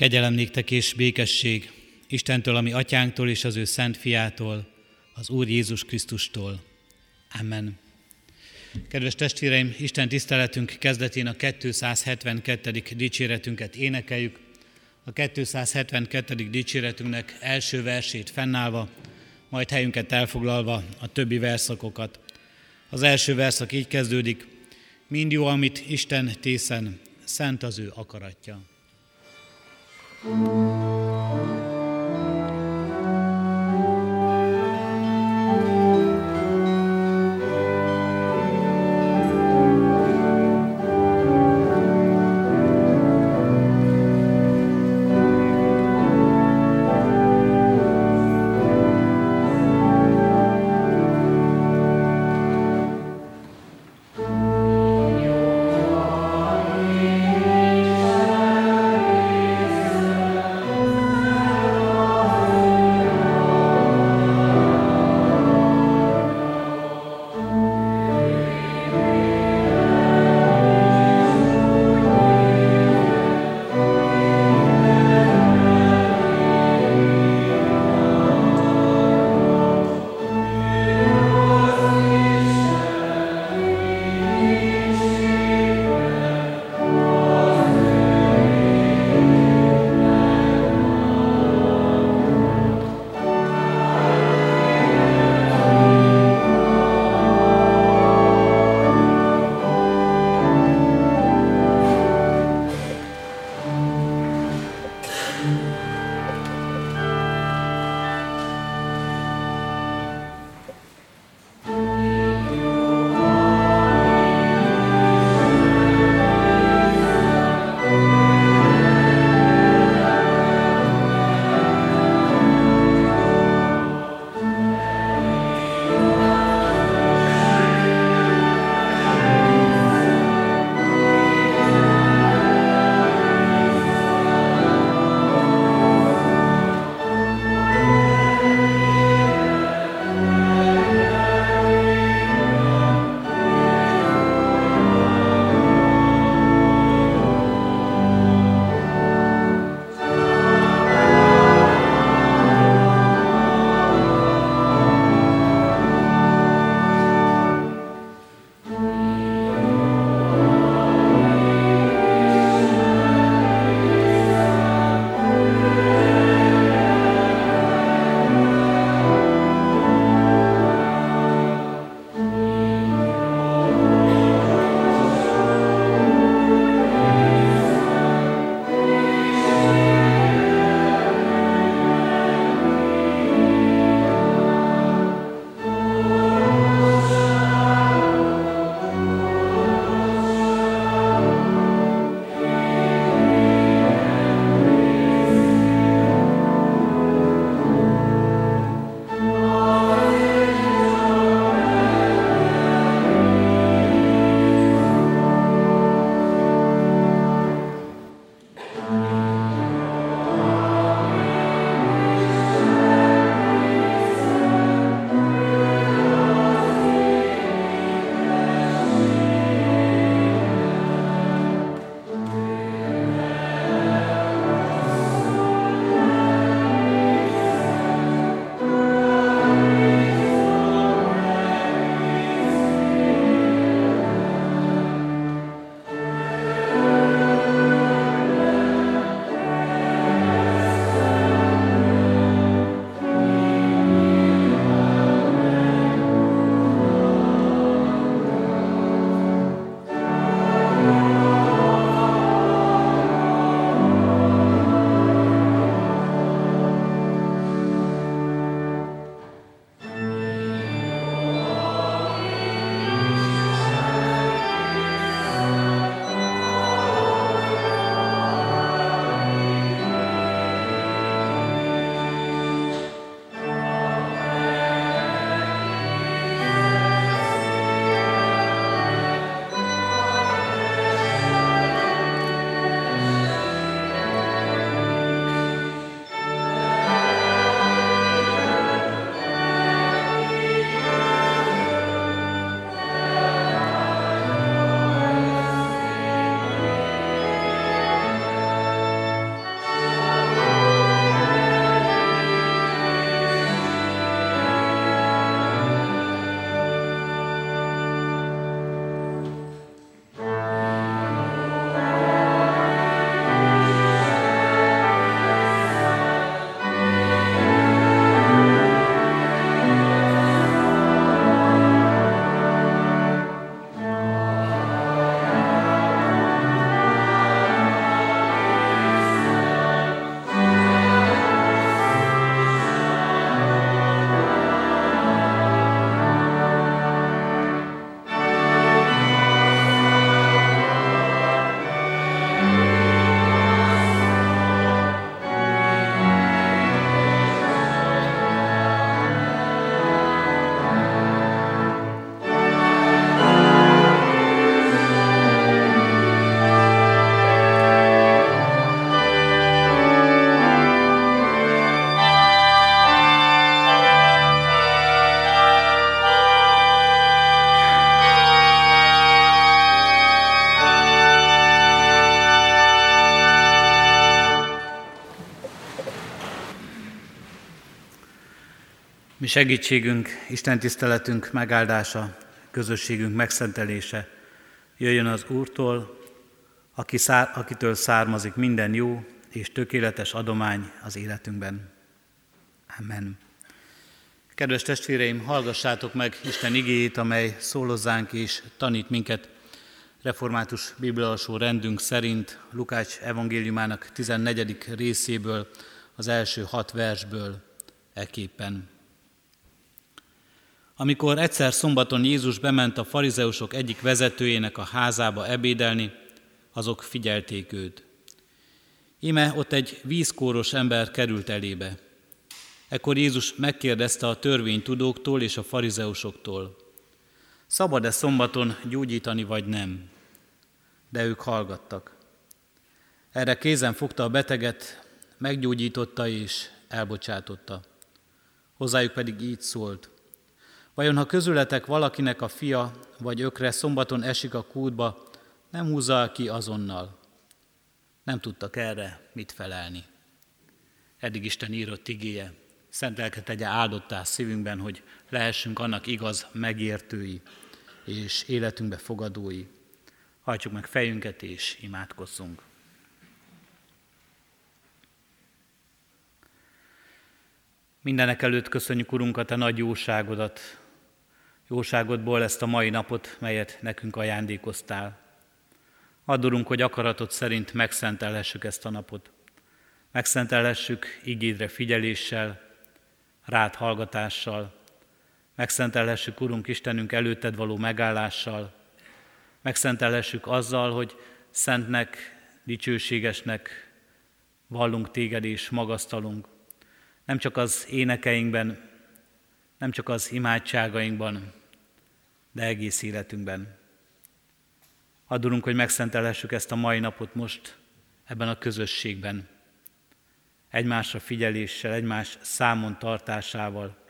Kegyelem néktek és békesség Istentől, ami atyánktól és az ő szent fiától, az Úr Jézus Krisztustól. Amen. Kedves testvéreim, Isten tiszteletünk kezdetén a 272. dicséretünket énekeljük. A 272. dicséretünknek első versét fennállva, majd helyünket elfoglalva a többi verszakokat. Az első verszak így kezdődik, mind jó, amit Isten tészen, szent az ő akaratja. Música segítségünk, Isten tiszteletünk megáldása, közösségünk megszentelése jöjjön az Úrtól, aki szár, akitől származik minden jó és tökéletes adomány az életünkben. Amen. Kedves testvéreim, hallgassátok meg Isten igéjét, amely szólozzánk és tanít minket református biblialsó rendünk szerint Lukács evangéliumának 14. részéből, az első hat versből eképpen. Amikor egyszer szombaton Jézus bement a farizeusok egyik vezetőjének a házába ebédelni, azok figyelték őt. Íme ott egy vízkóros ember került elébe. Ekkor Jézus megkérdezte a törvénytudóktól és a farizeusoktól, szabad-e szombaton gyógyítani vagy nem? De ők hallgattak. Erre kézen fogta a beteget, meggyógyította és elbocsátotta. Hozzájuk pedig így szólt, Vajon ha közületek valakinek a fia vagy ökre szombaton esik a kútba, nem húzza ki azonnal? Nem tudtak erre mit felelni. Eddig Isten írott igéje, szent lelke tegye áldottá szívünkben, hogy lehessünk annak igaz megértői és életünkbe fogadói. Hajtsuk meg fejünket és imádkozzunk. Mindenek előtt köszönjük, Urunk, a Te nagy jóságodat, jóságodból ezt a mai napot, melyet nekünk ajándékoztál. Add, hogy akaratod szerint megszentelhessük ezt a napot. Megszentelhessük igédre figyeléssel, rád hallgatással, megszentelhessük, Urunk Istenünk, előtted való megállással, megszentelhessük azzal, hogy szentnek, dicsőségesnek vallunk téged és magasztalunk. Nem csak az énekeinkben, nem csak az imádságainkban, de egész életünkben. Adulunk, hogy megszentelhessük ezt a mai napot most ebben a közösségben. Egymásra figyeléssel, egymás számon tartásával,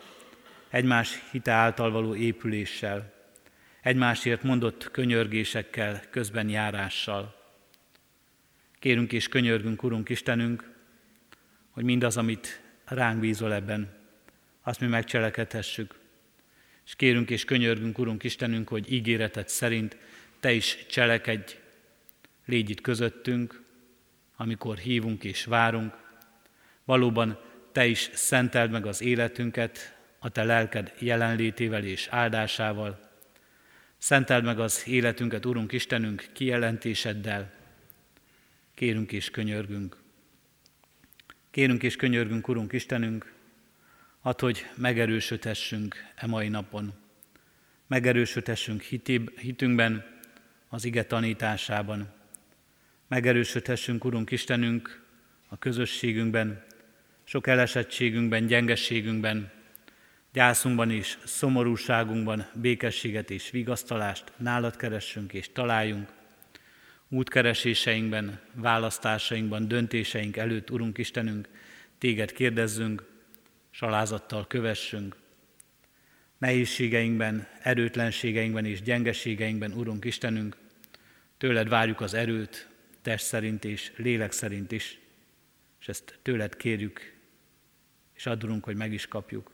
egymás hite által való épüléssel, egymásért mondott könyörgésekkel, közben járással. Kérünk és könyörgünk, Urunk Istenünk, hogy mindaz, amit ránk bízol ebben, azt mi megcselekedhessük, és kérünk és könyörgünk, Urunk Istenünk, hogy ígéretet szerint Te is cselekedj, légy itt közöttünk, amikor hívunk és várunk. Valóban Te is szenteld meg az életünket a Te lelked jelenlétével és áldásával. Szenteld meg az életünket, Urunk Istenünk, kijelentéseddel. Kérünk és könyörgünk. Kérünk és könyörgünk, Urunk Istenünk, Add, hogy megerősödhessünk e mai napon. Megerősödhessünk hitéb, hitünkben, az ige tanításában. Megerősödhessünk, Urunk Istenünk, a közösségünkben, sok elesettségünkben, gyengességünkben, gyászunkban és szomorúságunkban békességet és vigasztalást nálad keressünk és találjunk. Útkereséseinkben, választásainkban, döntéseink előtt, Urunk Istenünk, téged kérdezzünk, salázattal kövessünk. Nehézségeinkben, erőtlenségeinkben és gyengeségeinkben, Urunk Istenünk, tőled várjuk az erőt, test szerint és lélek szerint is, és ezt tőled kérjük, és adunk, hogy meg is kapjuk.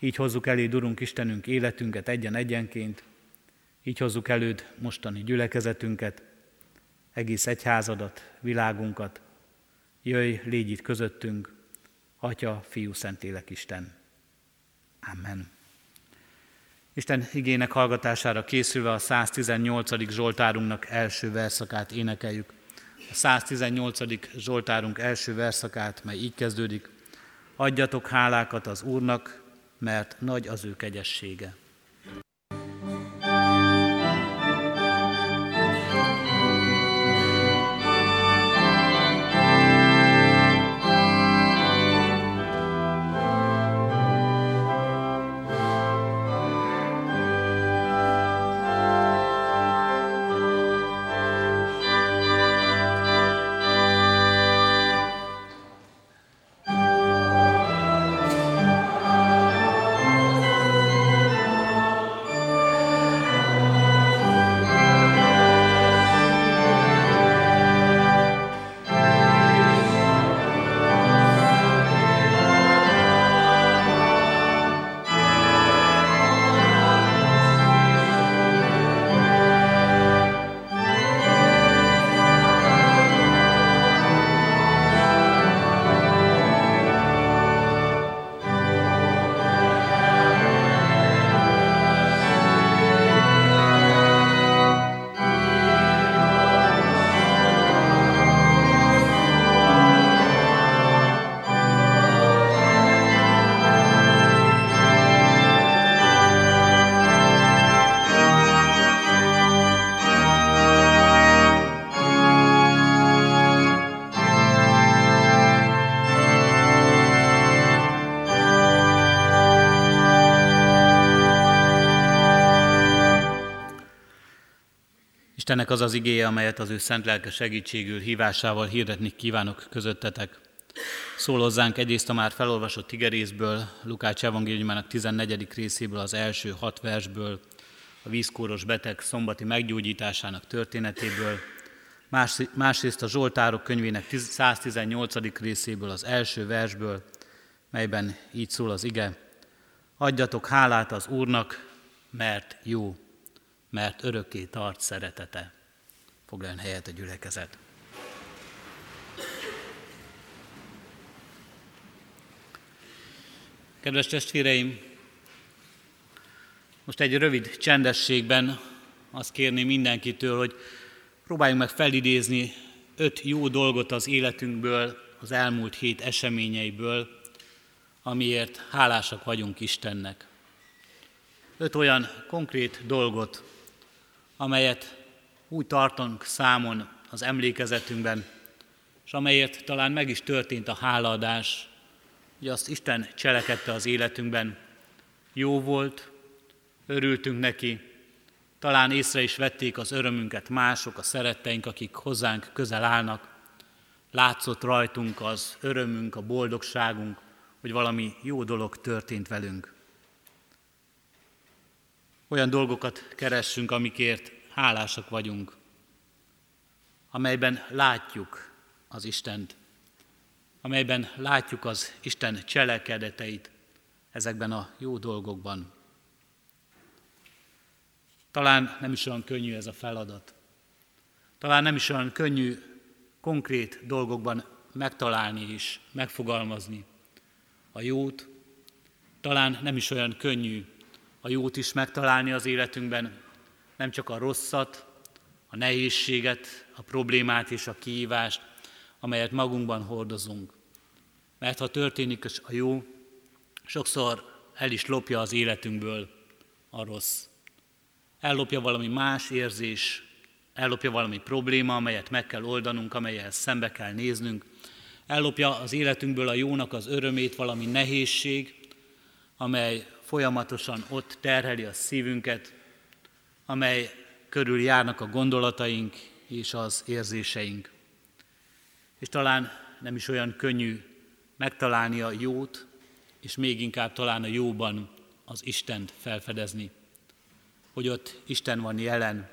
Így hozzuk elé, Urunk Istenünk, életünket egyen-egyenként, így hozzuk előd mostani gyülekezetünket, egész egyházadat, világunkat. Jöjj, légy itt közöttünk, Atya, Fiú, Szentlélek, Isten. Amen. Isten igének hallgatására készülve a 118. Zsoltárunknak első verszakát énekeljük. A 118. Zsoltárunk első verszakát, mely így kezdődik. Adjatok hálákat az Úrnak, mert nagy az ő kegyessége. Istennek az az igéje, amelyet az ő szent lelke segítségül hívásával hirdetni kívánok közöttetek. Szól hozzánk egyrészt a már felolvasott igerészből, Lukács evangéliumának 14. részéből, az első hat versből, a vízkóros beteg szombati meggyógyításának történetéből, más, másrészt a Zsoltárok könyvének 118. részéből, az első versből, melyben így szól az ige, adjatok hálát az Úrnak, mert jó mert örökké tart szeretete. Foglaljon helyet a gyülekezet. Kedves testvéreim, most egy rövid csendességben azt kérni mindenkitől, hogy próbáljunk meg felidézni öt jó dolgot az életünkből, az elmúlt hét eseményeiből, amiért hálásak vagyunk Istennek. Öt olyan konkrét dolgot, amelyet úgy tartunk számon az emlékezetünkben, és amelyért talán meg is történt a hálaadás, hogy azt Isten cselekedte az életünkben. Jó volt, örültünk neki, talán észre is vették az örömünket mások, a szeretteink, akik hozzánk közel állnak. Látszott rajtunk az örömünk, a boldogságunk, hogy valami jó dolog történt velünk. Olyan dolgokat keressünk, amikért hálásak vagyunk, amelyben látjuk az Istent, amelyben látjuk az Isten cselekedeteit ezekben a jó dolgokban. Talán nem is olyan könnyű ez a feladat. Talán nem is olyan könnyű konkrét dolgokban megtalálni és megfogalmazni a jót. Talán nem is olyan könnyű a jót is megtalálni az életünkben, nem csak a rosszat, a nehézséget, a problémát és a kihívást, amelyet magunkban hordozunk. Mert ha történik a jó, sokszor el is lopja az életünkből a rossz. Ellopja valami más érzés, ellopja valami probléma, amelyet meg kell oldanunk, amelyel szembe kell néznünk. Ellopja az életünkből a jónak az örömét valami nehézség, amely folyamatosan ott terheli a szívünket, amely körül járnak a gondolataink és az érzéseink. És talán nem is olyan könnyű megtalálni a jót, és még inkább talán a jóban az Istent felfedezni. Hogy ott Isten van jelen,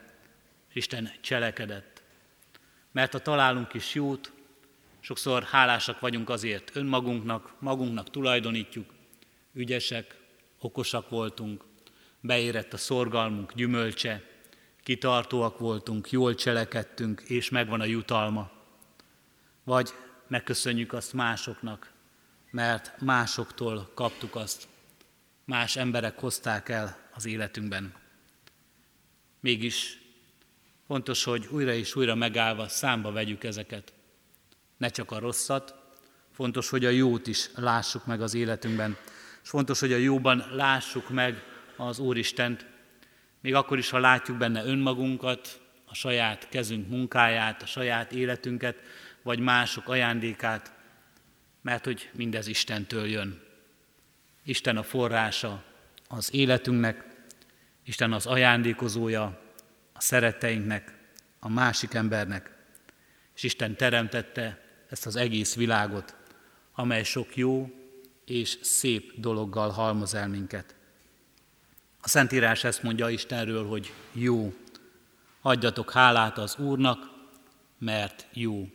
Isten cselekedett. Mert ha találunk is jót, sokszor hálásak vagyunk azért önmagunknak, magunknak tulajdonítjuk, ügyesek, okosak voltunk, beérett a szorgalmunk gyümölcse, kitartóak voltunk, jól cselekedtünk, és megvan a jutalma. Vagy megköszönjük azt másoknak, mert másoktól kaptuk azt, más emberek hozták el az életünkben. Mégis fontos, hogy újra és újra megállva számba vegyük ezeket. Ne csak a rosszat, fontos, hogy a jót is lássuk meg az életünkben, és fontos, hogy a jóban lássuk meg az Úristent, még akkor is, ha látjuk benne önmagunkat, a saját kezünk munkáját, a saját életünket, vagy mások ajándékát, mert hogy mindez Istentől jön. Isten a forrása az életünknek, Isten az ajándékozója a szeretteinknek, a másik embernek, és Isten teremtette ezt az egész világot, amely sok jó és szép dologgal halmoz el minket. A Szentírás ezt mondja Istenről, hogy jó. Adjatok hálát az Úrnak, mert jó.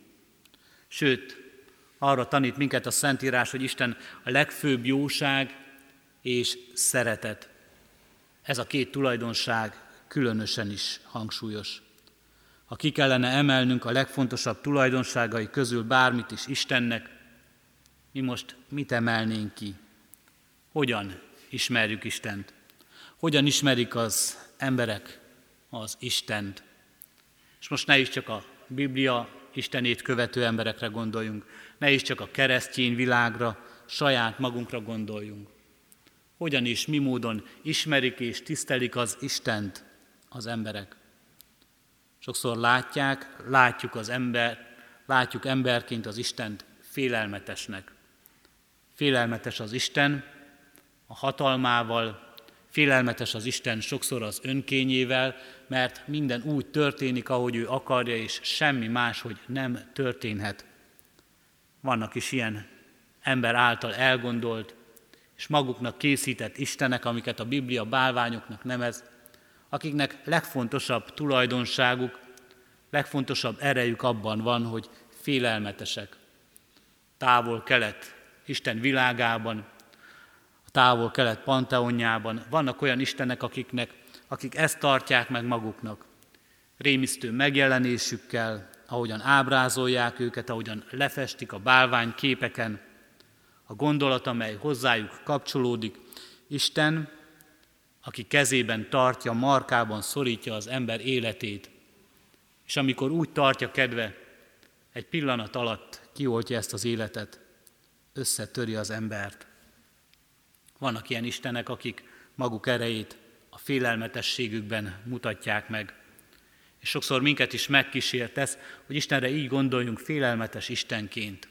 Sőt, arra tanít minket a Szentírás, hogy Isten a legfőbb jóság és szeretet. Ez a két tulajdonság különösen is hangsúlyos. Ha ki kellene emelnünk a legfontosabb tulajdonságai közül bármit is Istennek, mi most mit emelnénk ki? Hogyan ismerjük Istent? hogyan ismerik az emberek az Istent. És most ne is csak a Biblia Istenét követő emberekre gondoljunk, ne is csak a keresztény világra, saját magunkra gondoljunk. Hogyan is, mi módon ismerik és tisztelik az Istent az emberek. Sokszor látják, látjuk az ember, látjuk emberként az Istent félelmetesnek. Félelmetes az Isten, a hatalmával, Félelmetes az Isten sokszor az önkényével, mert minden úgy történik, ahogy ő akarja, és semmi máshogy nem történhet. Vannak is ilyen ember által elgondolt, és maguknak készített istenek, amiket a Biblia bálványoknak nevez, akiknek legfontosabb tulajdonságuk, legfontosabb erejük abban van, hogy félelmetesek. Távol-kelet, Isten világában, a távol-kelet panteonjában. Vannak olyan istenek, akiknek, akik ezt tartják meg maguknak. Rémisztő megjelenésükkel, ahogyan ábrázolják őket, ahogyan lefestik a bálvány képeken, a gondolat, amely hozzájuk kapcsolódik, Isten, aki kezében tartja, markában szorítja az ember életét, és amikor úgy tartja kedve, egy pillanat alatt kioltja ezt az életet, összetöri az embert. Vannak ilyen istenek, akik maguk erejét a félelmetességükben mutatják meg. És sokszor minket is megkísért ez, hogy Istenre így gondoljunk félelmetes Istenként.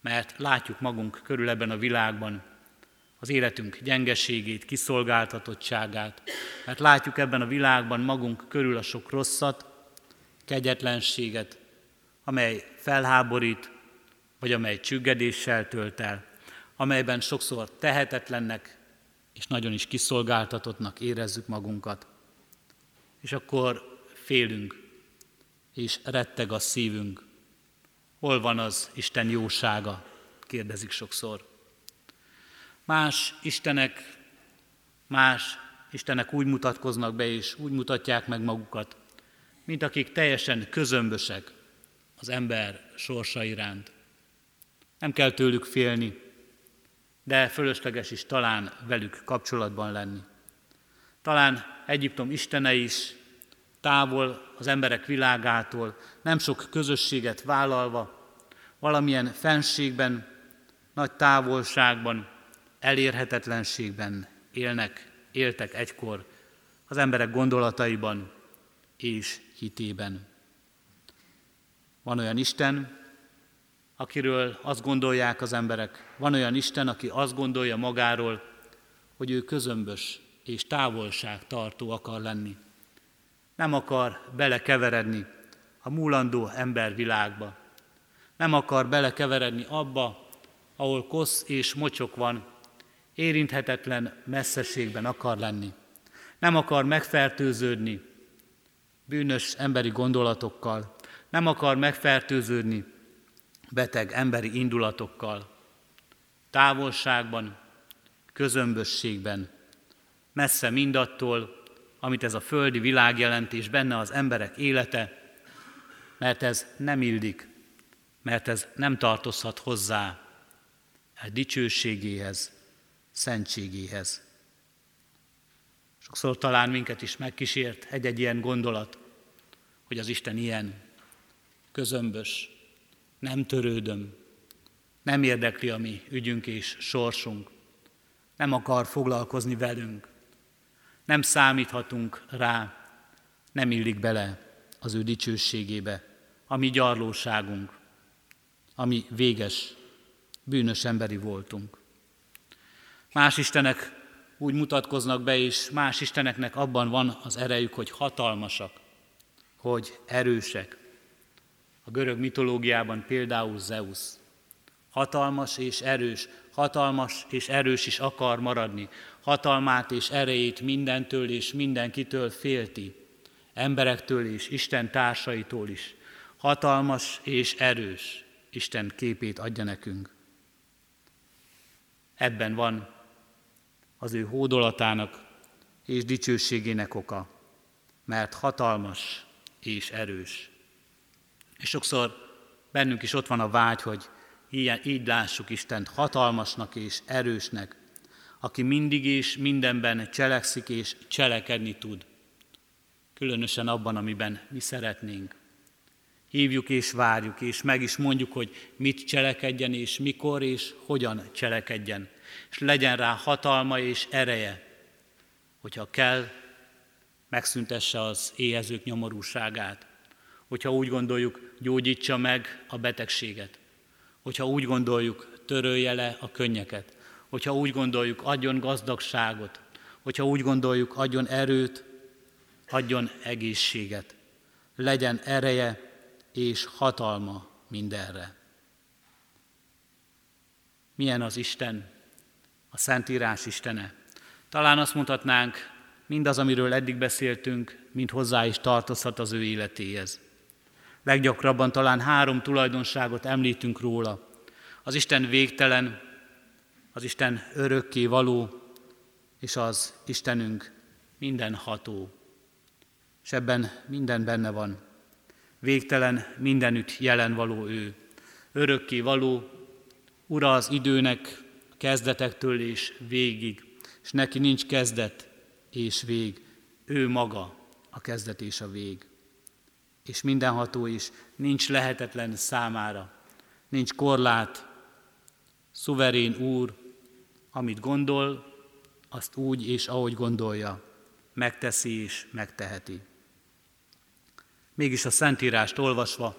Mert látjuk magunk körül ebben a világban az életünk gyengeségét, kiszolgáltatottságát, mert látjuk ebben a világban magunk körül a sok rosszat, kegyetlenséget, amely felháborít, vagy amely csüggedéssel tölt el, amelyben sokszor tehetetlennek és nagyon is kiszolgáltatottnak érezzük magunkat. És akkor félünk, és retteg a szívünk. Hol van az Isten jósága? kérdezik sokszor. Más istenek, más istenek úgy mutatkoznak be, és úgy mutatják meg magukat, mint akik teljesen közömbösek az ember sorsa iránt. Nem kell tőlük félni, de fölösleges is talán velük kapcsolatban lenni. Talán Egyiptom istene is távol az emberek világától, nem sok közösséget vállalva, valamilyen fenségben, nagy távolságban, elérhetetlenségben élnek, éltek egykor az emberek gondolataiban és hitében. Van olyan Isten, akiről azt gondolják az emberek, van olyan Isten, aki azt gondolja magáról, hogy ő közömbös és távolság tartó akar lenni. Nem akar belekeveredni a múlandó embervilágba. Nem akar belekeveredni abba, ahol kosz és mocsok van, érinthetetlen messzeségben akar lenni. Nem akar megfertőződni bűnös emberi gondolatokkal, nem akar megfertőződni beteg emberi indulatokkal, távolságban, közömbösségben, messze mindattól, amit ez a földi világ jelent, és benne az emberek élete, mert ez nem illik, mert ez nem tartozhat hozzá a dicsőségéhez, szentségéhez. Sokszor talán minket is megkísért egy-egy ilyen gondolat, hogy az Isten ilyen, közömbös, nem törődöm, nem érdekli a mi ügyünk és sorsunk, nem akar foglalkozni velünk, nem számíthatunk rá, nem illik bele az ő dicsőségébe, a mi gyarlóságunk, ami véges, bűnös emberi voltunk. Más istenek úgy mutatkoznak be, és más isteneknek abban van az erejük, hogy hatalmasak, hogy erősek, a görög mitológiában például Zeus. Hatalmas és erős, hatalmas és erős is akar maradni. Hatalmát és erejét mindentől és mindenkitől félti. Emberektől és Isten társaitól is. Hatalmas és erős Isten képét adja nekünk. Ebben van az ő hódolatának és dicsőségének oka, mert hatalmas és erős. És sokszor bennünk is ott van a vágy, hogy így, így lássuk Istent hatalmasnak és erősnek, aki mindig és mindenben cselekszik és cselekedni tud. Különösen abban, amiben mi szeretnénk. Hívjuk és várjuk, és meg is mondjuk, hogy mit cselekedjen, és mikor és hogyan cselekedjen. És legyen rá hatalma és ereje, hogyha kell, megszüntesse az éhezők nyomorúságát, hogyha úgy gondoljuk, gyógyítsa meg a betegséget, hogyha úgy gondoljuk, törölje le a könnyeket, hogyha úgy gondoljuk, adjon gazdagságot, hogyha úgy gondoljuk, adjon erőt adjon egészséget, legyen ereje és hatalma mindenre. Milyen az Isten, a Szentírás Istene? Talán azt mondhatnánk, mindaz, amiről eddig beszéltünk, mind hozzá is tartozhat az ő életéhez. Leggyakrabban talán három tulajdonságot említünk róla. Az Isten végtelen, az Isten örökké való, és az Istenünk mindenható. És ebben minden benne van. Végtelen, mindenütt jelen való ő. Örökké való, ura az időnek, kezdetektől és végig, és neki nincs kezdet és vég. Ő maga a kezdet és a vég. És mindenható is, nincs lehetetlen számára, nincs korlát, szuverén úr, amit gondol, azt úgy és ahogy gondolja, megteszi és megteheti. Mégis a Szentírást olvasva,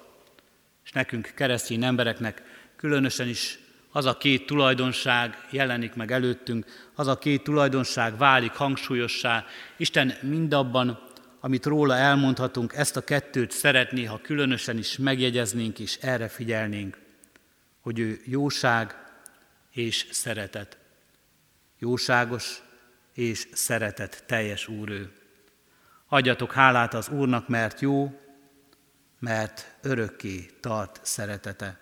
és nekünk keresztény embereknek különösen is az a két tulajdonság jelenik meg előttünk, az a két tulajdonság válik hangsúlyossá. Isten mindabban, amit róla elmondhatunk, ezt a kettőt szeretné, ha különösen is megjegyeznénk és erre figyelnénk, hogy ő jóság és szeretet. Jóságos és szeretet teljes Úr ő. Adjatok hálát az Úrnak, mert jó, mert örökké tart szeretete.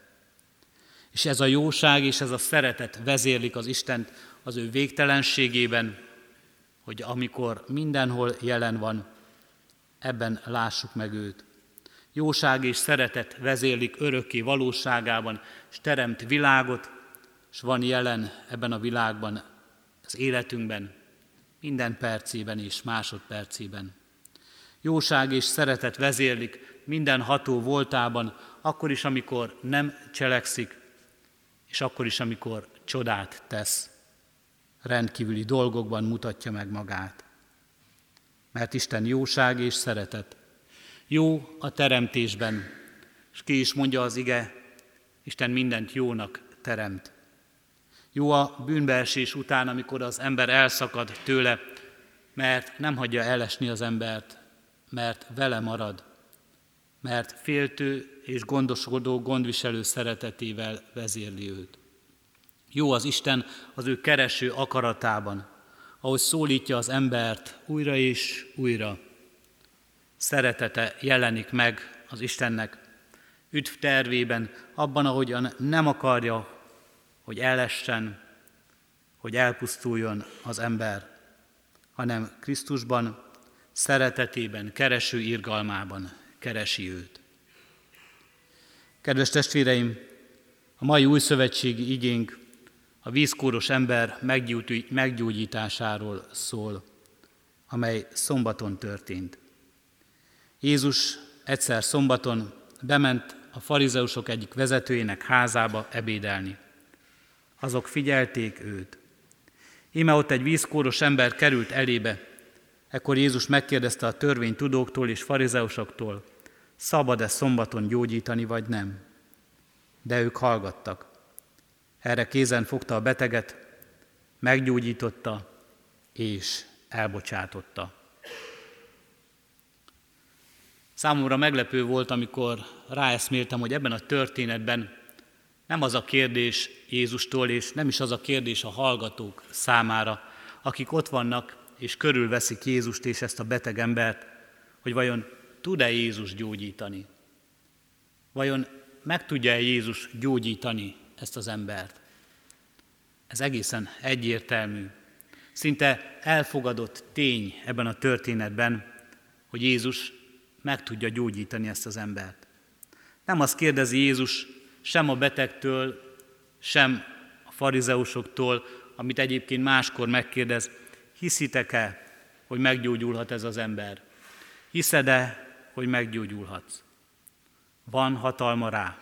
És ez a jóság és ez a szeretet vezérlik az Istent az ő végtelenségében, hogy amikor mindenhol jelen van, ebben lássuk meg őt. Jóság és szeretet vezérlik örökké valóságában, és teremt világot, és van jelen ebben a világban, az életünkben, minden percében és másodpercében. Jóság és szeretet vezérlik minden ható voltában, akkor is, amikor nem cselekszik, és akkor is, amikor csodát tesz. Rendkívüli dolgokban mutatja meg magát. Mert Isten jóság és szeretet. Jó a teremtésben, és ki is mondja az ige, Isten mindent jónak teremt. Jó a bűnbeesés után, amikor az ember elszakad tőle, mert nem hagyja elesni az embert, mert vele marad, mert féltő és gondoskodó, gondviselő szeretetével vezérli őt. Jó az Isten az ő kereső akaratában, ahogy szólítja az embert újra és újra. Szeretete jelenik meg az Istennek üdv tervében, abban, ahogyan nem akarja, hogy elessen, hogy elpusztuljon az ember, hanem Krisztusban, szeretetében, kereső irgalmában keresi őt. Kedves testvéreim, a mai új szövetségi igénk a vízkóros ember meggyógyításáról szól, amely szombaton történt. Jézus egyszer szombaton bement a farizeusok egyik vezetőjének házába ebédelni. Azok figyelték őt. Íme ott egy vízkóros ember került elébe. Ekkor Jézus megkérdezte a törvény tudóktól és farizeusoktól, szabad-e szombaton gyógyítani, vagy nem? De ők hallgattak. Erre kézen fogta a beteget, meggyógyította és elbocsátotta. Számomra meglepő volt, amikor ráeszméltem, hogy ebben a történetben nem az a kérdés Jézustól, és nem is az a kérdés a hallgatók számára, akik ott vannak és körülveszik Jézust és ezt a beteg embert, hogy vajon tud-e Jézus gyógyítani? Vajon meg tudja-e Jézus gyógyítani ezt az embert? Ez egészen egyértelmű, szinte elfogadott tény ebben a történetben, hogy Jézus meg tudja gyógyítani ezt az embert. Nem azt kérdezi Jézus sem a betegtől, sem a farizeusoktól, amit egyébként máskor megkérdez, hiszitek-e, hogy meggyógyulhat ez az ember? Hiszed-e, hogy meggyógyulhatsz? Van hatalma rá.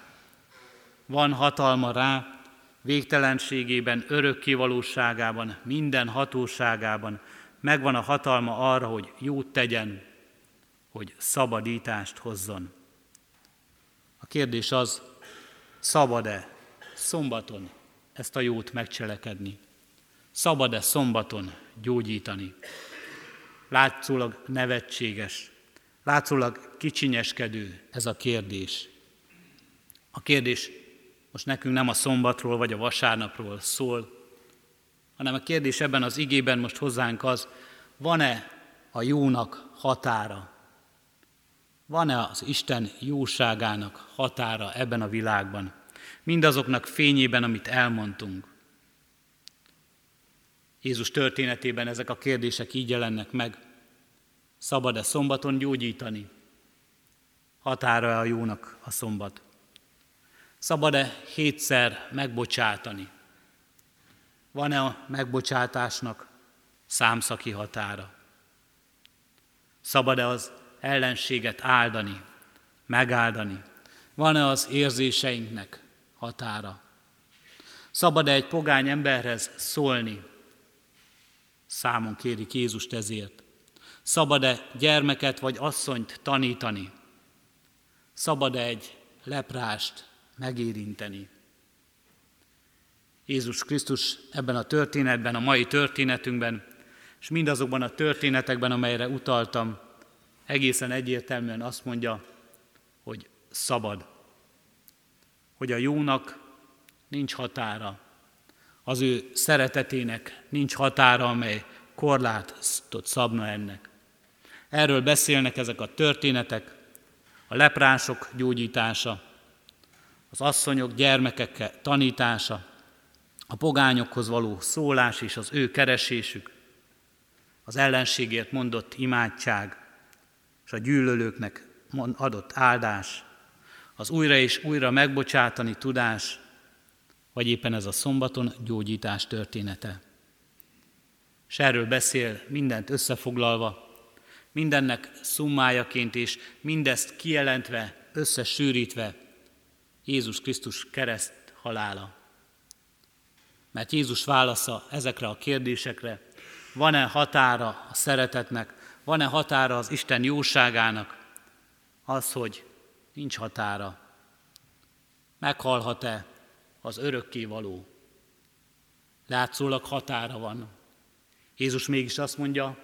Van hatalma rá, végtelenségében, örökké valóságában, minden hatóságában megvan a hatalma arra, hogy jót tegyen, hogy szabadítást hozzon. A kérdés az, szabad-e szombaton ezt a jót megcselekedni? Szabad-e szombaton gyógyítani? látszólag nevetséges, látszólag kicsinyeskedő ez a kérdés. A kérdés most nekünk nem a szombatról vagy a vasárnapról szól, hanem a kérdés ebben az igében most hozzánk az, van-e a jónak határa? Van-e az Isten jóságának határa ebben a világban? Mindazoknak fényében, amit elmondtunk. Jézus történetében ezek a kérdések így jelennek meg. Szabad-e szombaton gyógyítani? Határa-e a jónak a szombat? Szabad-e hétszer megbocsátani? Van-e a megbocsátásnak számszaki határa? Szabad-e az ellenséget áldani, megáldani? Van-e az érzéseinknek határa? Szabad-e egy pogány emberhez szólni? Számon kérik Jézust ezért. Szabad-e gyermeket vagy asszonyt tanítani? Szabad-e egy leprást megérinteni? Jézus Krisztus ebben a történetben, a mai történetünkben, és mindazokban a történetekben, amelyre utaltam, egészen egyértelműen azt mondja, hogy szabad. Hogy a jónak nincs határa, az ő szeretetének nincs határa, amely korlátot szabna ennek. Erről beszélnek ezek a történetek, a leprások gyógyítása, az asszonyok gyermekek tanítása, a pogányokhoz való szólás és az ő keresésük, az ellenségért mondott imádság, és a gyűlölőknek adott áldás, az újra és újra megbocsátani tudás, vagy éppen ez a szombaton gyógyítás története. És erről beszél mindent összefoglalva, mindennek szummájaként és mindezt kijelentve, összesűrítve Jézus Krisztus kereszt halála. Mert Jézus válasza ezekre a kérdésekre, van-e határa a szeretetnek, van-e határa az Isten jóságának, az, hogy nincs határa. Meghalhat-e az örökké való? Látszólag határa van. Jézus mégis azt mondja,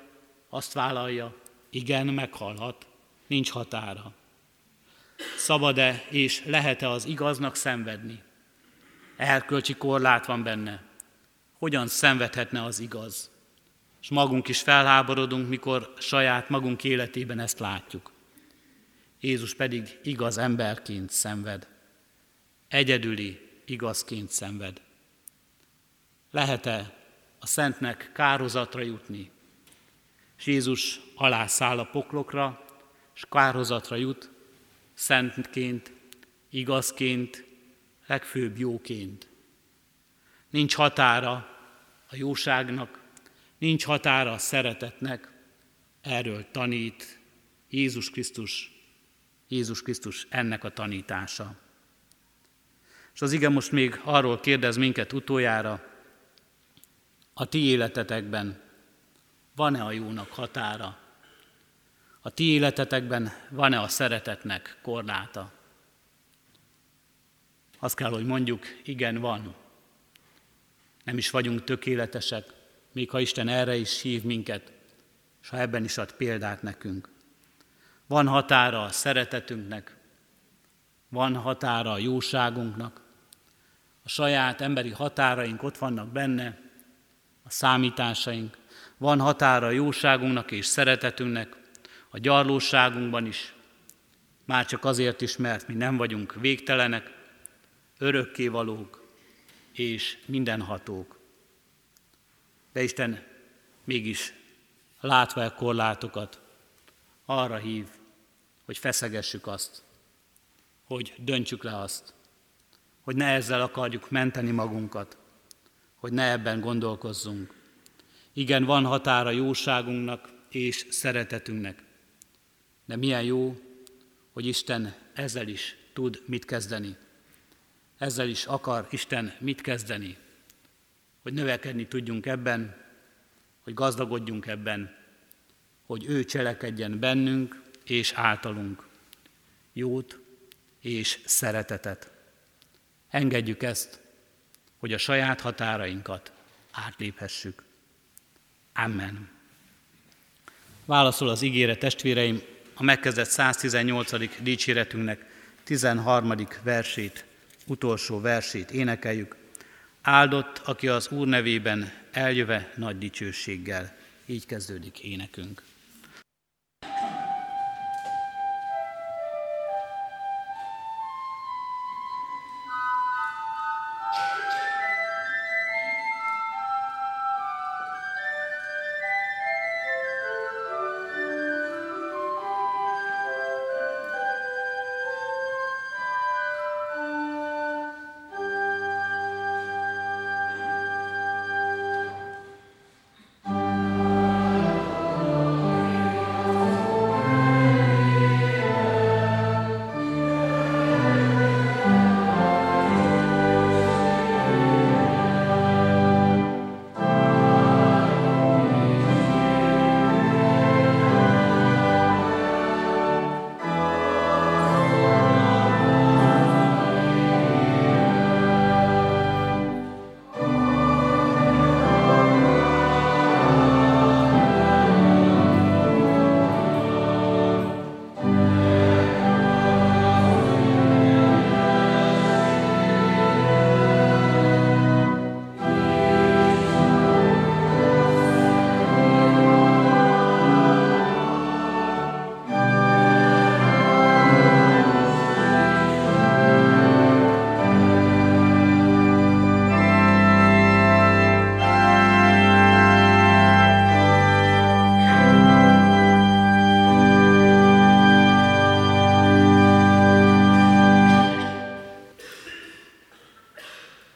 azt vállalja, igen, meghalhat, nincs határa. Szabad-e és lehet-e az igaznak szenvedni? Erkölcsi korlát van benne. Hogyan szenvedhetne az igaz? És magunk is felháborodunk, mikor saját magunk életében ezt látjuk. Jézus pedig igaz emberként szenved. Egyedüli igazként szenved. Lehet-e a Szentnek kározatra jutni? És Jézus alászáll a poklokra, és kározatra jut, szentként, igazként, legfőbb jóként. Nincs határa a jóságnak, nincs határa a szeretetnek, erről tanít Jézus Krisztus, Jézus Krisztus ennek a tanítása. És az ige most még arról kérdez minket utoljára, a ti életetekben van-e a jónak határa? A ti életetekben van-e a szeretetnek korláta? Azt kell, hogy mondjuk, igen, van. Nem is vagyunk tökéletesek, még ha Isten erre is hív minket, és ha ebben is ad példát nekünk. Van határa a szeretetünknek, van határa a jóságunknak, a saját emberi határaink ott vannak benne, a számításaink, van határa a jóságunknak és szeretetünknek, a gyarlóságunkban is, már csak azért is, mert mi nem vagyunk végtelenek, örökkévalók és mindenhatók. De Isten mégis látva a korlátokat, arra hív, hogy feszegessük azt, hogy döntsük le azt, hogy ne ezzel akarjuk menteni magunkat, hogy ne ebben gondolkozzunk. Igen, van határa jóságunknak és szeretetünknek, de milyen jó, hogy Isten ezzel is tud mit kezdeni. Ezzel is akar Isten mit kezdeni, hogy növekedni tudjunk ebben, hogy gazdagodjunk ebben, hogy ő cselekedjen bennünk és általunk jót és szeretetet. Engedjük ezt, hogy a saját határainkat átléphessük. Amen. Válaszol az ígére testvéreim a megkezdett 118. dicséretünknek 13. versét, utolsó versét énekeljük. Áldott, aki az Úr nevében eljöve nagy dicsőséggel. Így kezdődik énekünk.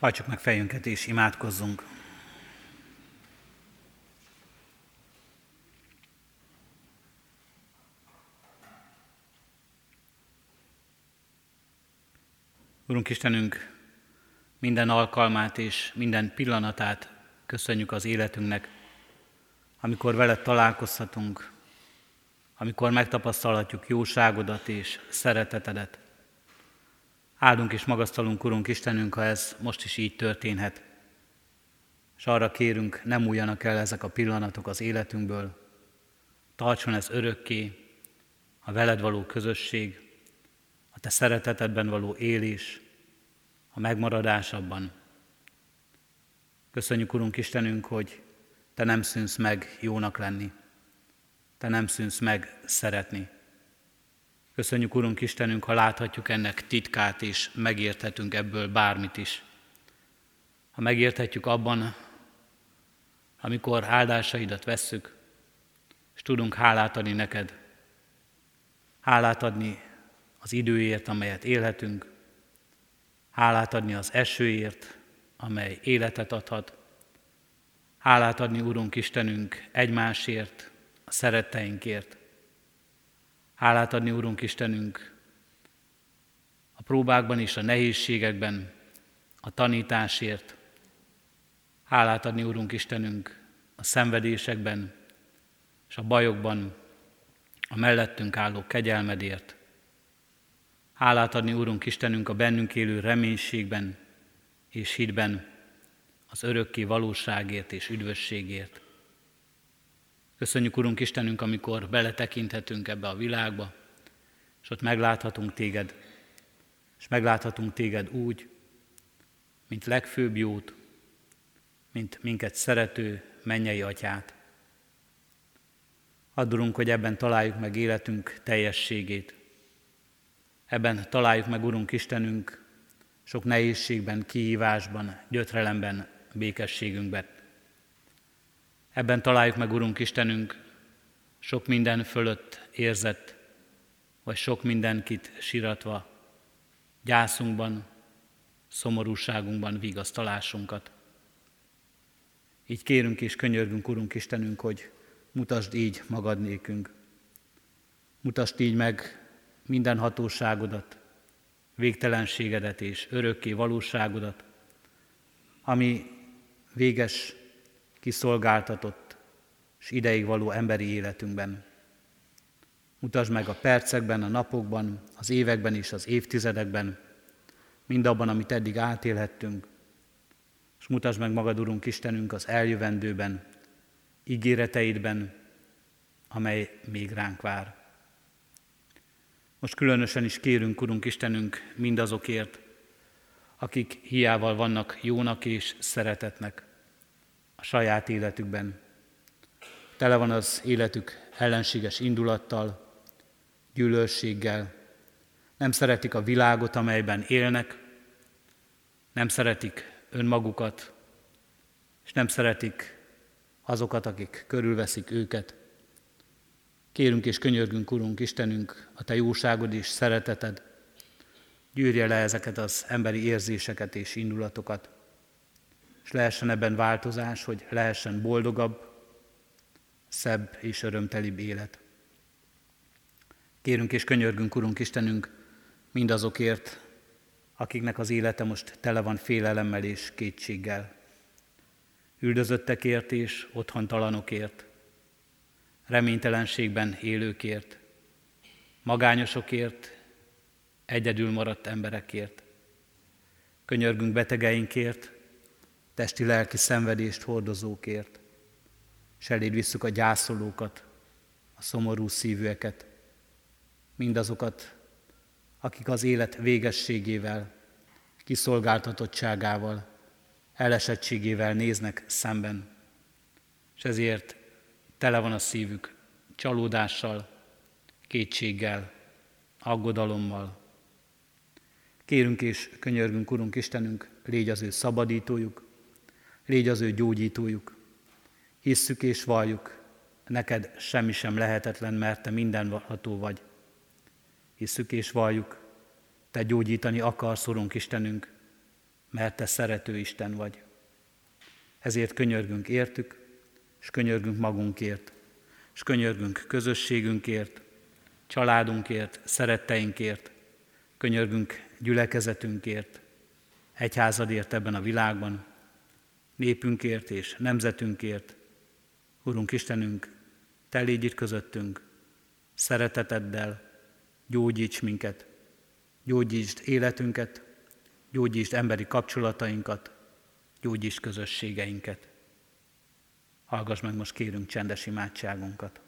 Hajtsuk meg fejünket és imádkozzunk. Urunk Istenünk, minden alkalmát és minden pillanatát köszönjük az életünknek, amikor veled találkozhatunk, amikor megtapasztalhatjuk jóságodat és szeretetedet. Áldunk és magasztalunk, Urunk Istenünk, ha ez most is így történhet. És arra kérünk, nem újjanak el ezek a pillanatok az életünkből. Tartson ez örökké, a veled való közösség, a te szeretetedben való élés, a megmaradásabban. Köszönjük, Urunk Istenünk, hogy te nem szűnsz meg jónak lenni. Te nem szűnsz meg szeretni. Köszönjük, Urunk Istenünk, ha láthatjuk ennek titkát, és megérthetünk ebből bármit is. Ha megérthetjük abban, amikor áldásaidat vesszük, és tudunk hálát adni neked. Hálát adni az időért, amelyet élhetünk, hálát adni az esőért, amely életet adhat, hálát adni, Urunk Istenünk, egymásért, a szeretteinkért, Hálát adni, Úrunk Istenünk, a próbákban és a nehézségekben, a tanításért. Hálát adni, Úrunk Istenünk, a szenvedésekben és a bajokban, a mellettünk álló kegyelmedért. Hálát adni, Úrunk Istenünk, a bennünk élő reménységben és hitben, az örökké valóságért és üdvösségért. Köszönjük, Urunk Istenünk, amikor beletekinthetünk ebbe a világba, és ott megláthatunk téged, és megláthatunk téged úgy, mint legfőbb jót, mint minket szerető mennyei atyát. Addurunk, hogy ebben találjuk meg életünk teljességét. Ebben találjuk meg, Urunk Istenünk, sok nehézségben, kihívásban, gyötrelemben, békességünkben. Ebben találjuk meg, Urunk Istenünk, sok minden fölött érzett, vagy sok mindenkit siratva, gyászunkban, szomorúságunkban vigasztalásunkat. Így kérünk és könyörgünk, Urunk Istenünk, hogy mutasd így magad nékünk. Mutasd így meg minden hatóságodat, végtelenségedet és örökké valóságodat, ami véges kiszolgáltatott és ideig való emberi életünkben. Mutasd meg a percekben, a napokban, az években és az évtizedekben, mindabban, amit eddig átélhettünk, és mutasd meg magad, Urunk Istenünk, az eljövendőben, ígéreteidben, amely még ránk vár. Most különösen is kérünk, Urunk Istenünk, mindazokért, akik hiával vannak jónak és szeretetnek a saját életükben. Tele van az életük ellenséges indulattal, gyűlölséggel, nem szeretik a világot, amelyben élnek, nem szeretik önmagukat, és nem szeretik azokat, akik körülveszik őket. Kérünk és könyörgünk, Urunk Istenünk, a Te jóságod és szereteted, gyűrje le ezeket az emberi érzéseket és indulatokat, és lehessen ebben változás, hogy lehessen boldogabb, szebb és örömtelibb élet. Kérünk és könyörgünk, Urunk Istenünk, mindazokért, akiknek az élete most tele van félelemmel és kétséggel. Üldözöttekért és otthontalanokért, reménytelenségben élőkért, magányosokért, egyedül maradt emberekért. Könyörgünk betegeinkért, testi-lelki szenvedést hordozókért, és eléd visszük a gyászolókat, a szomorú szívűeket, mindazokat, akik az élet végességével, kiszolgáltatottságával, elesettségével néznek szemben, és ezért tele van a szívük csalódással, kétséggel, aggodalommal. Kérünk és könyörgünk, Urunk Istenünk, légy az ő szabadítójuk, légy az ő gyógyítójuk. Hisszük és valljuk, neked semmi sem lehetetlen, mert te mindenható vagy. Hisszük és valljuk, te gyógyítani akarsz, Urunk Istenünk, mert te szerető Isten vagy. Ezért könyörgünk értük, és könyörgünk magunkért, és könyörgünk közösségünkért, családunkért, szeretteinkért, könyörgünk gyülekezetünkért, egyházadért ebben a világban, népünkért és nemzetünkért. Urunk Istenünk, Te légy itt közöttünk, szereteteddel, gyógyíts minket, gyógyítsd életünket, gyógyítsd emberi kapcsolatainkat, gyógyítsd közösségeinket. Hallgass meg most kérünk csendes imádságunkat.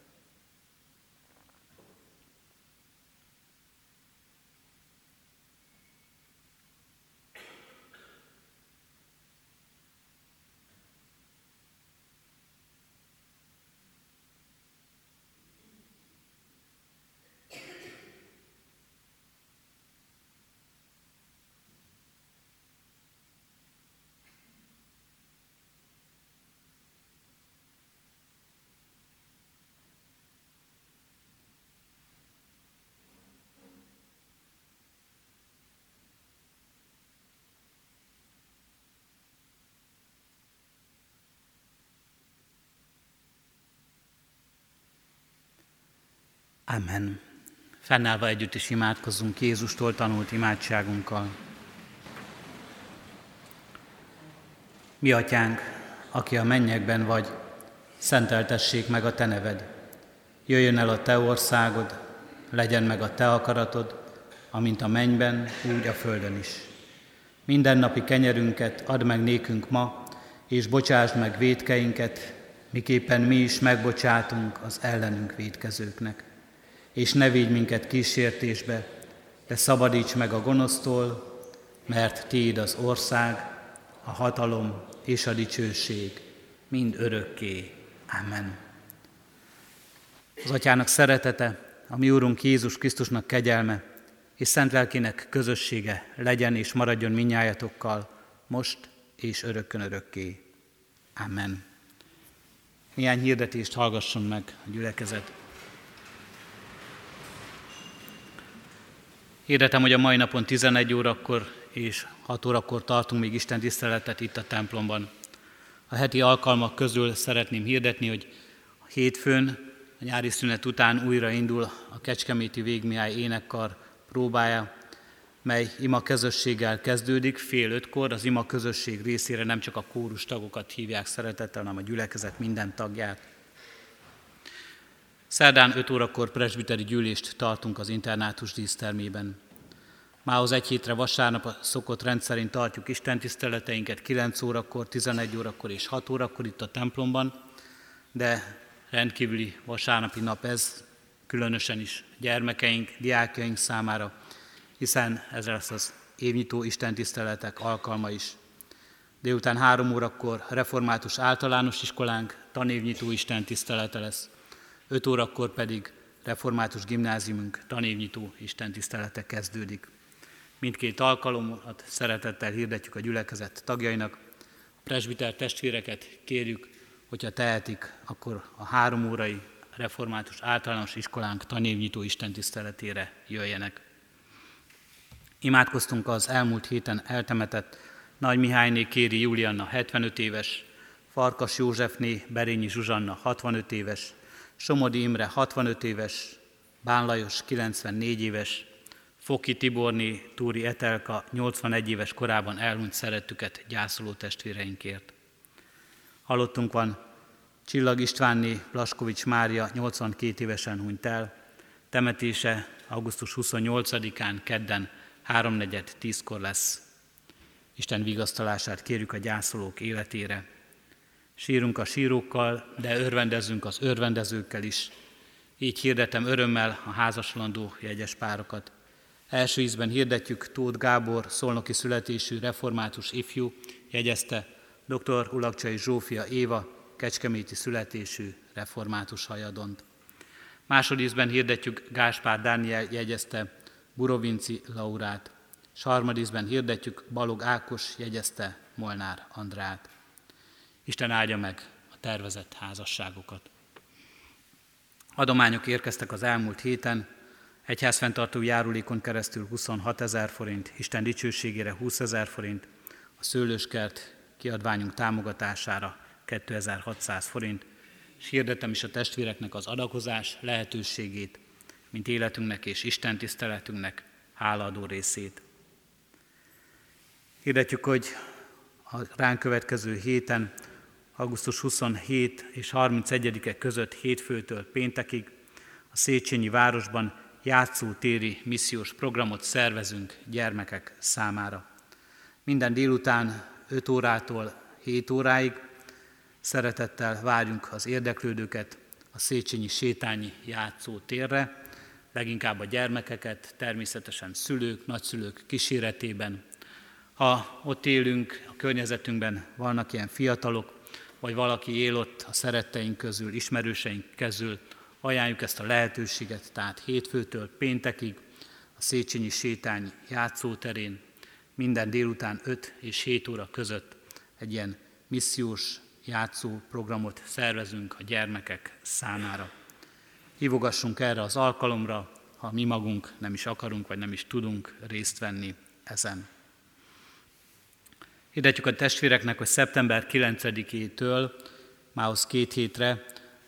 Amen. Fennállva együtt is imádkozzunk Jézustól tanult imádságunkkal. Mi atyánk, aki a mennyekben vagy, szenteltessék meg a te neved. Jöjjön el a te országod, legyen meg a te akaratod, amint a mennyben, úgy a földön is. Minden napi kenyerünket add meg nékünk ma, és bocsásd meg védkeinket, miképpen mi is megbocsátunk az ellenünk védkezőknek és ne védj minket kísértésbe, de szabadíts meg a gonosztól, mert Tiéd az ország, a hatalom és a dicsőség mind örökké. Amen. Az Atyának szeretete, a mi Úrunk Jézus Krisztusnak kegyelme, és szent lelkének közössége legyen és maradjon minnyájatokkal, most és örökkön örökké. Amen. Milyen hirdetést hallgasson meg a gyülekezet. Hirdetem, hogy a mai napon 11 órakor és 6 órakor tartunk még Isten tiszteletet itt a templomban. A heti alkalmak közül szeretném hirdetni, hogy hétfőn, a nyári szünet után újra indul a Kecskeméti Végmiáj énekkar próbája, mely ima közösséggel kezdődik, fél ötkor, az ima közösség részére nem csak a kórus tagokat hívják szeretettel, hanem a gyülekezet minden tagját. Szerdán 5 órakor presbiteri gyűlést tartunk az internátus dísztermében. Mához egy hétre vasárnap a szokott rendszerint tartjuk Isten tiszteleteinket 9 órakor, 11 órakor és 6 órakor itt a templomban, de rendkívüli vasárnapi nap ez, különösen is gyermekeink, diákjaink számára, hiszen ez lesz az évnyitó istentiszteletek alkalma is. Délután három órakor református általános iskolánk tanévnyitó istentisztelete lesz. Öt órakor pedig református gimnáziumunk tanévnyitó istentisztelete kezdődik. Mindkét alkalommat szeretettel hirdetjük a gyülekezet tagjainak. A presbiter testvéreket kérjük, hogyha tehetik, akkor a három órai református általános iskolánk tanévnyitó istentiszteletére jöjjenek. Imádkoztunk az elmúlt héten eltemetett Nagy Mihályné Kéri Julianna 75 éves, Farkas Józsefné Berényi Zsuzsanna 65 éves, Somodi Imre 65 éves, Bán Lajos 94 éves, Foki Tiborni Túri Etelka 81 éves korában elhunyt szerettüket gyászoló testvéreinkért. Halottunk van Csillag Istvánné Blaskovics Mária 82 évesen hunyt el, temetése augusztus 28-án kedden 3.4.10-kor lesz. Isten vigasztalását kérjük a gyászolók életére. Sírunk a sírókkal, de örvendezzünk az örvendezőkkel is. Így hirdetem örömmel a házaslandó jegyes párokat. Első ízben hirdetjük Tóth Gábor, szolnoki születésű református ifjú, jegyezte dr. Ulakcsai Zsófia Éva, kecskeméti születésű református hajadont. Másodízben hirdetjük Gáspár Dániel jegyezte Burovinci Laurát. Sarmadízben hirdetjük Balog Ákos jegyezte Molnár Andrát. Isten áldja meg a tervezett házasságokat. Adományok érkeztek az elmúlt héten, egyházfenntartó járulékon keresztül 26 ezer forint, Isten dicsőségére 20 ezer forint, a szőlőskert kiadványunk támogatására 2600 forint, és hirdetem is a testvéreknek az adakozás lehetőségét, mint életünknek és Isten tiszteletünknek hálaadó részét. Hirdetjük, hogy a ránk következő héten, augusztus 27 és 31-e között hétfőtől péntekig a Széchenyi városban játszótéri missziós programot szervezünk gyermekek számára. Minden délután 5 órától 7 óráig szeretettel várjunk az érdeklődőket a Széchenyi sétányi játszótérre, leginkább a gyermekeket, természetesen szülők, nagyszülők kíséretében. Ha ott élünk, a környezetünkben vannak ilyen fiatalok, vagy valaki él ott a szeretteink közül, ismerőseink közül, ajánljuk ezt a lehetőséget, tehát hétfőtől péntekig a Széchenyi sétány játszóterén minden délután 5 és 7 óra között egy ilyen missziós játszó programot szervezünk a gyermekek számára. Hívogassunk erre az alkalomra, ha mi magunk nem is akarunk, vagy nem is tudunk részt venni ezen. Hirdetjük a testvéreknek, hogy szeptember 9-től, mához két hétre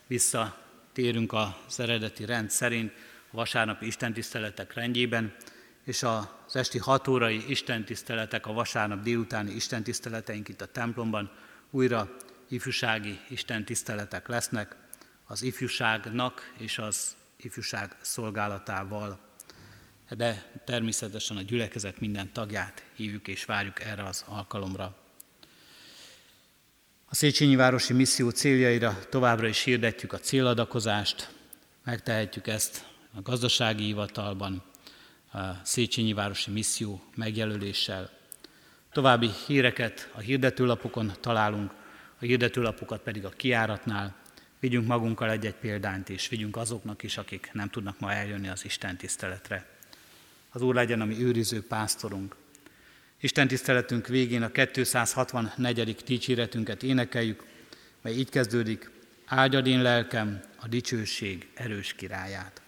visszatérünk az eredeti rend szerint a vasárnapi istentiszteletek rendjében, és az esti hat órai istentiszteletek, a vasárnap délutáni istentiszteleteink itt a templomban újra ifjúsági istentiszteletek lesznek, az ifjúságnak és az ifjúság szolgálatával. De természetesen a gyülekezet minden tagját hívjuk és várjuk erre az alkalomra. A Széchenyi Városi Misszió céljaira továbbra is hirdetjük a céladakozást, megtehetjük ezt a gazdasági hivatalban, a Széchenyi Városi Misszió megjelöléssel. További híreket a hirdetőlapokon találunk, a hirdetőlapokat pedig a kiáratnál, Vigyünk magunkkal egy-egy példányt is, vigyünk azoknak is, akik nem tudnak ma eljönni az Isten tiszteletre. Az Úr legyen a mi őriző pásztorunk. Isten tiszteletünk végén a 264. dicséretünket énekeljük, mely így kezdődik, áldjad én lelkem a dicsőség erős királyát.